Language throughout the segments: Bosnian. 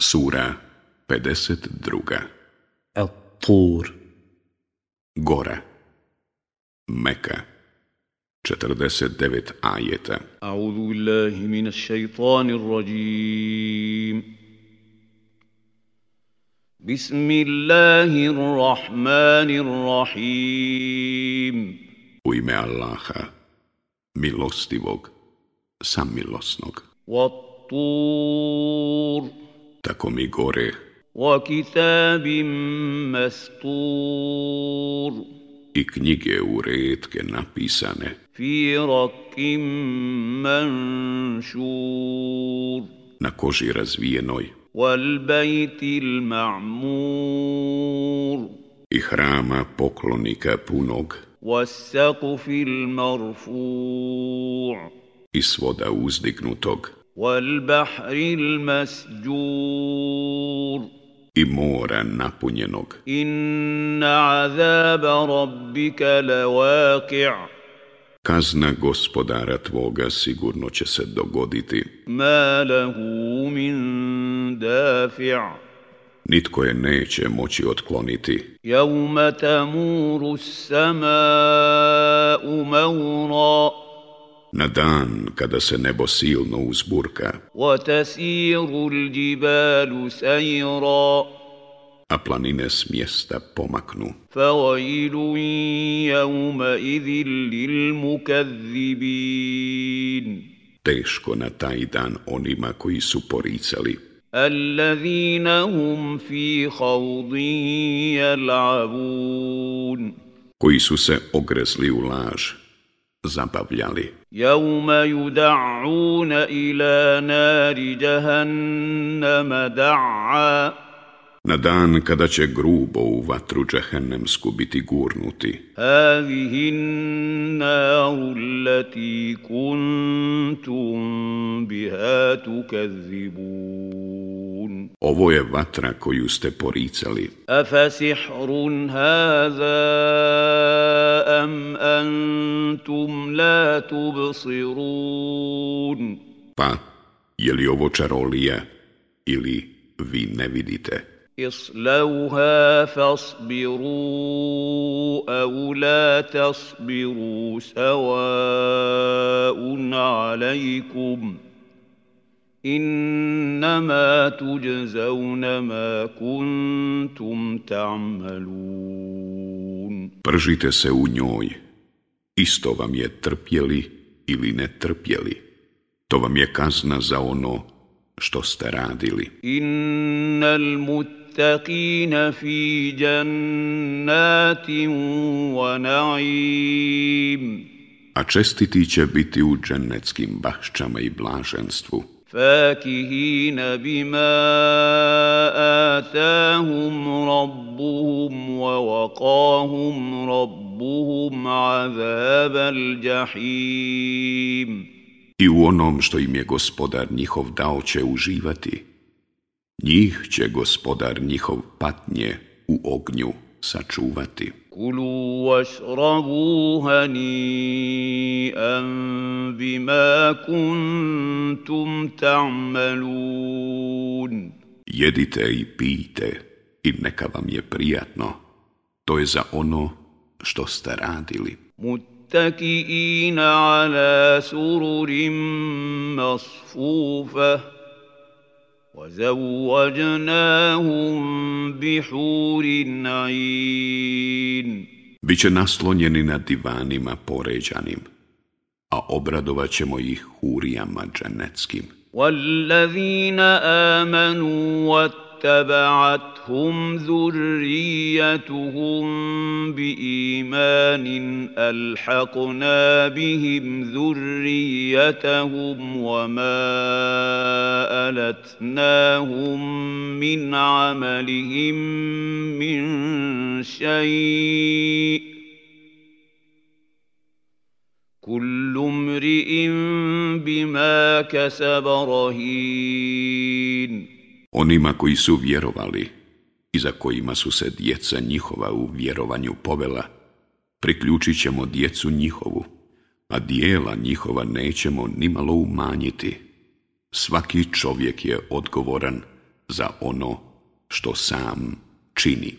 Sura 52 Al-Tur Gora Meka 49 ajeta A'udhu billahi minash shaitanir rajim Bismillahirrahmanirrahim U ime Allaha, milostivog, samilosnog Wat-tur tako mi gore. I knjige u redke napisane. Na koži razvijenoj. I hrama poklonika punog. I svoda uzdignutog. والبحر المسجور i mora napunjenog. Inna azaba rabbika lawaqi' Kazna gospodara tvoga sigurno će se dogoditi. Ma lahu min dafi' Nitko je neće moći otkloniti. Yawma tamuru sama'u maura na dan kada se nebo silno uzburka. A planine s mjesta pomaknu. Teško na taj dan onima koji su poricali. koji su se ogresli u laž zabavljali. Jaume yuda'una ila nari jahannama da'a. Na dan kada će grubo u vatru džahennemsku biti gurnuti. Hadihi naru kuntum biha tukazibun. Ovo je vatra koju ste poricali. Afasihrun haza am an وأنتم لا تبصرون با je li ovo čarolija ili vi اصلوها فاصبروا أو لا تصبروا سواء عليكم إنما تجزون ما كنتم تعملون Pržite se u Isto vam je trpjeli ili ne trpjeli. To vam je kazna za ono što ste radili. Innal muttaqina fi jannatin wa na'im. A čestiti će biti u džennetskim bahšćama i blaženstvu. bima atahum rabbuhum wa waqahum rabbuhum. ربهم عذاب الجحيم I u onom što im je gospodar njihov dao će uživati. Njih će gospodar njihov patnje u ognju sačuvati. Kulu vašrabu bima kuntum ta'malun. Jedite i pijte i neka vam je prijatno. To je za ono što ste radili. Muttakiina ala sururim masfufa وَزَوَّجْنَاهُمْ bihurin ayn Biće naslonjeni na divanima poređanim, a obradovat ćemo ih hurijama dženeckim. وَالَّذِينَ آمَنُوا واتبعتهم ذريتهم بايمان الحقنا بهم ذريتهم وما التناهم من عملهم من شيء كل امرئ بما كسب رهين onima koji su vjerovali i za kojima su se djeca njihova u vjerovanju povela, priključit ćemo djecu njihovu, a dijela njihova nećemo nimalo umanjiti. Svaki čovjek je odgovoran za ono što sam čini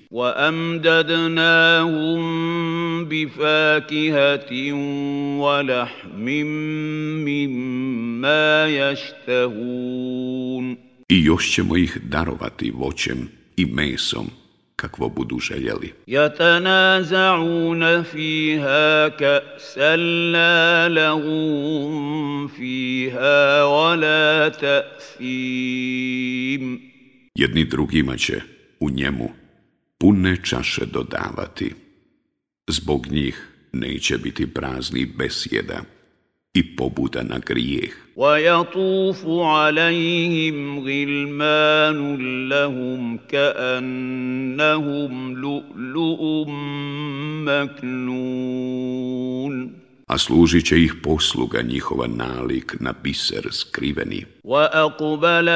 i još ćemo ih darovati voćem i mesom kakvo budu željeli. Jedni drugima će u njemu pune čaše dodavati. Zbog njih neće biti prazni besjeda i pobuda na grijeh. وَيَطُوفُ عَلَيْهِمْ غِلْمَانٌ لَهُمْ كَأَنَّهُمْ a služit će ih posluga njihova nalik na biser skriveni. وَأَقْبَلَ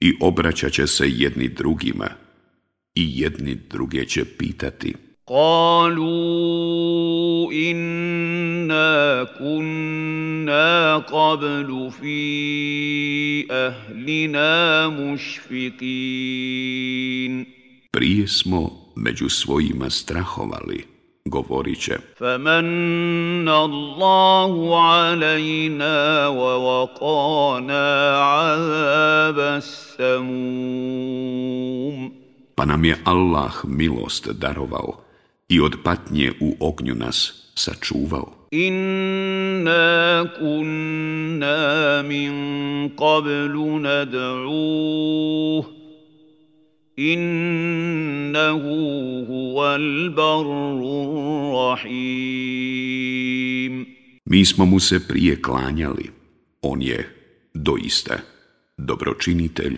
i obraćat će se jedni drugima i jedni druge će pitati. Kalu inna kunna qablu fi ahlina mušfikin. Prije smo među svojima strahovali. govorit će Pa nam je Allah milost darovao i od patnje u ognju nas sačuvao. Inna kunna min qablu nad'uh innahu huval barur rahim Mi smo mu se prije klanjali, on je doista dobročinitelj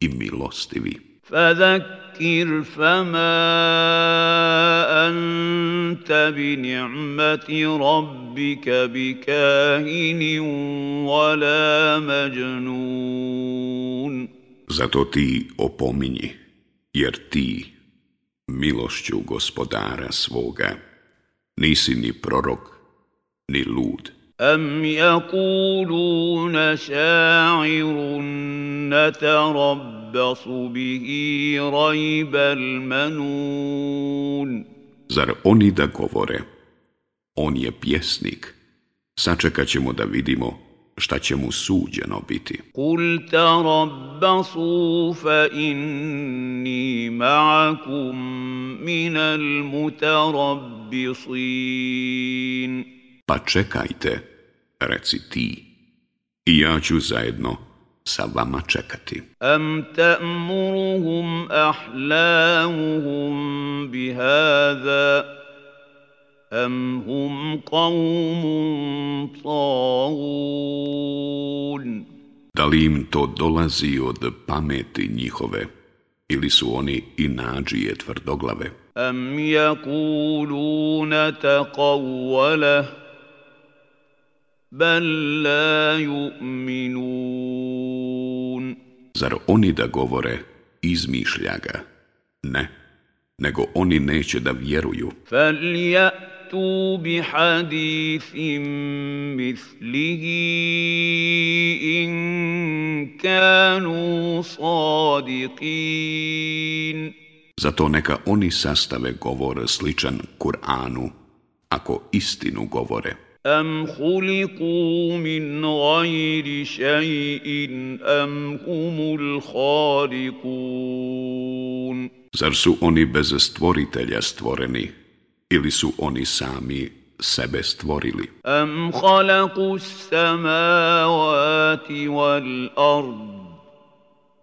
i milostivi. Fadakir fama anta bi ni'mati rabbika bi wala majnun. Zato ti opominji, jer ti, milošću gospodara svoga, nisi ni prorok, ni lud. Am yakuluna Zar oni da govore, on je pjesnik, sačekat ćemo da vidimo šta će mu suđeno biti. Kul rabbasu, fa inni ma'akum minal mutarabbisin. Pa čekajte, reci ti, i ja ću zajedno sa vama čekati. Am ta'muruhum ahlamuhum bihada. أم Da li im to dolazi od pameti njihove ili su oni i nađije tvrdoglave? Am yakuluna bal la yu'minun Zar oni da govore izmišlja ga? Ne, nego oni neće da vjeruju. ياتوا بِحَدِيثٍ مِثْلِهِ ان كَانُوا صَادِقِينَ Zato neka oni sastave govor sličan Kur'anu, ako istinu govore. أَمْ خُلِقُوا مِنْ غَيْرِ شَيْءٍ أَمْ هُمُ الْخَالِقُونَ Zar su oni bez stvoritelja stvoreni ili su oni sami sebe stvorili. Am halaku samavati wal ard,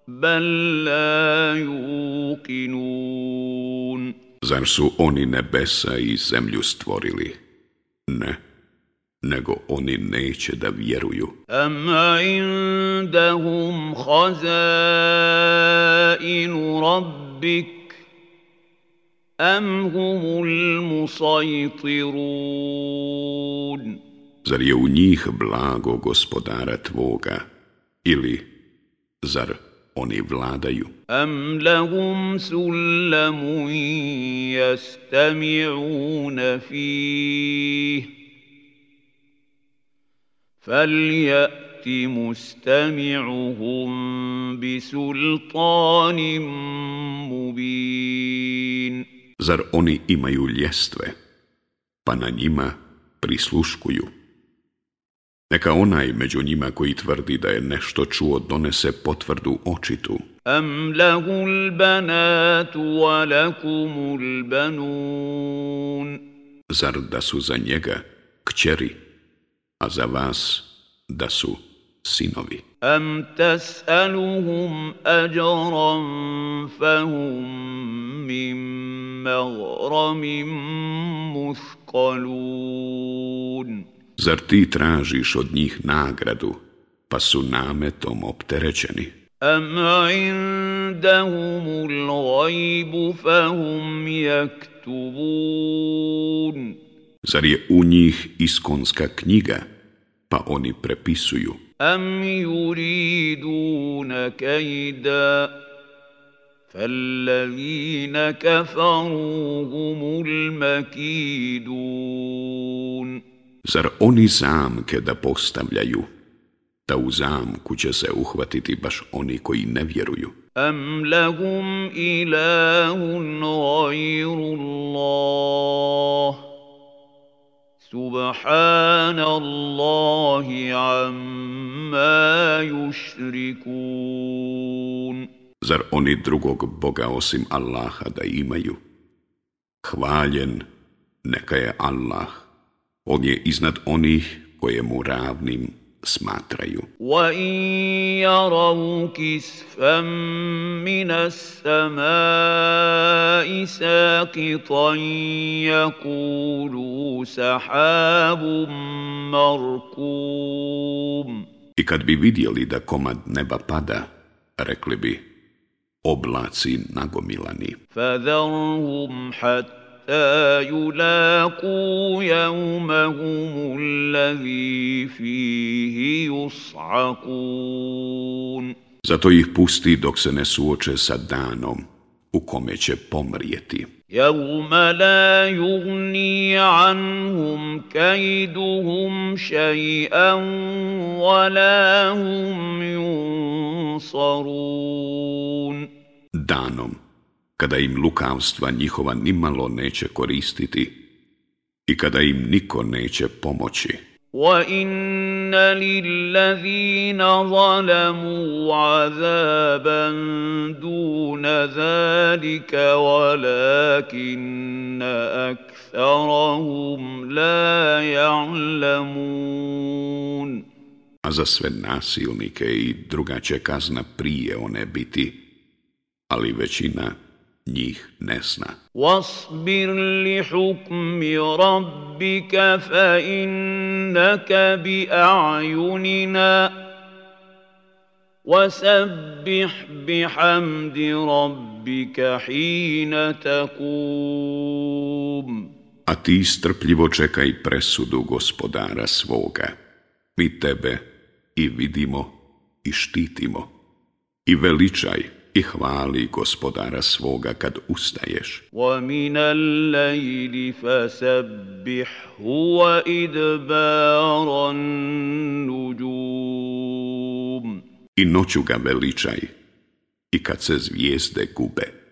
bal la yuqinun. Zar su oni nebesa i zemlju stvorili? Ne, nego oni neće da vjeruju. Am indahum hazainu rabbik, أم هم المسيطرون Zar je u njih blago gospodara tvoga ili zar oni vladaju? Am lahum sullamun yastami'una fih فَلْيَأْتِ مُسْتَمِعُهُم بِسُلْطَانٍ مُّبِينٍ zar oni imaju ljestve, pa na njima prisluškuju. Neka onaj među njima koji tvrdi da je nešto čuo donese potvrdu očitu. Am lahul banatu wa lakumul banun. Zar da su za njega kćeri, a za vas da su sinovi. Am tas'aluhum ajran fahum mim Zar ti tražiš od njih nagradu, pa su nametom opterećeni? Am indahumul fahum jaktubun. Zar je u njih iskonska knjiga, pa oni prepisuju? Am yuriduna kajda. فالذين كفروا هم المكيدون Zar oni zamke da postavljaju? Da u zamku će se uhvatiti baš oni koji ne vjeruju. Am lahum ilahun gajru Allah. Subhanallahi amma yushrikun. Zar oni drugog Boga osim Allaha da imaju? Hvaljen neka je Allah. On je iznad onih koje mu ravnim smatraju. yaraw kisfan min i samai saqitan I kad bi vidjeli da komad neba pada, rekli bi, oblaci nagomilani. Fadarhum hatta yulaku jevmahum allazi fihi yus'akun. Zato ih pusti dok se ne suoče sa danom u kome će pomrijeti. يوم لا يغني عنهم كيدهم شيئا ولا هم ينصرون danom kada im lukavstva njihova nimalo neće koristiti i kada im niko neće pomoći. وَإِنَّ لِلَّذِينَ ظَلَمُوا عَذَابًا دُونَ ذَلِكَ وَلَكِنَّ أَكْثَرَهُمْ لَا يَعْلَمُونَ A za sve nasilnike i druga će kazna prije one biti ali većina njih ne zna. Wasbir li hukmi rabbika fa innaka bi a'junina wasabbih hamdi rabbika hina takum. A ti strpljivo čekaj presudu gospodara svoga. Mi tebe i vidimo i štitimo i veličaj i hvali gospodara svoga kad ustaješ. I noću ga veličaj i kad se zvijezde gube.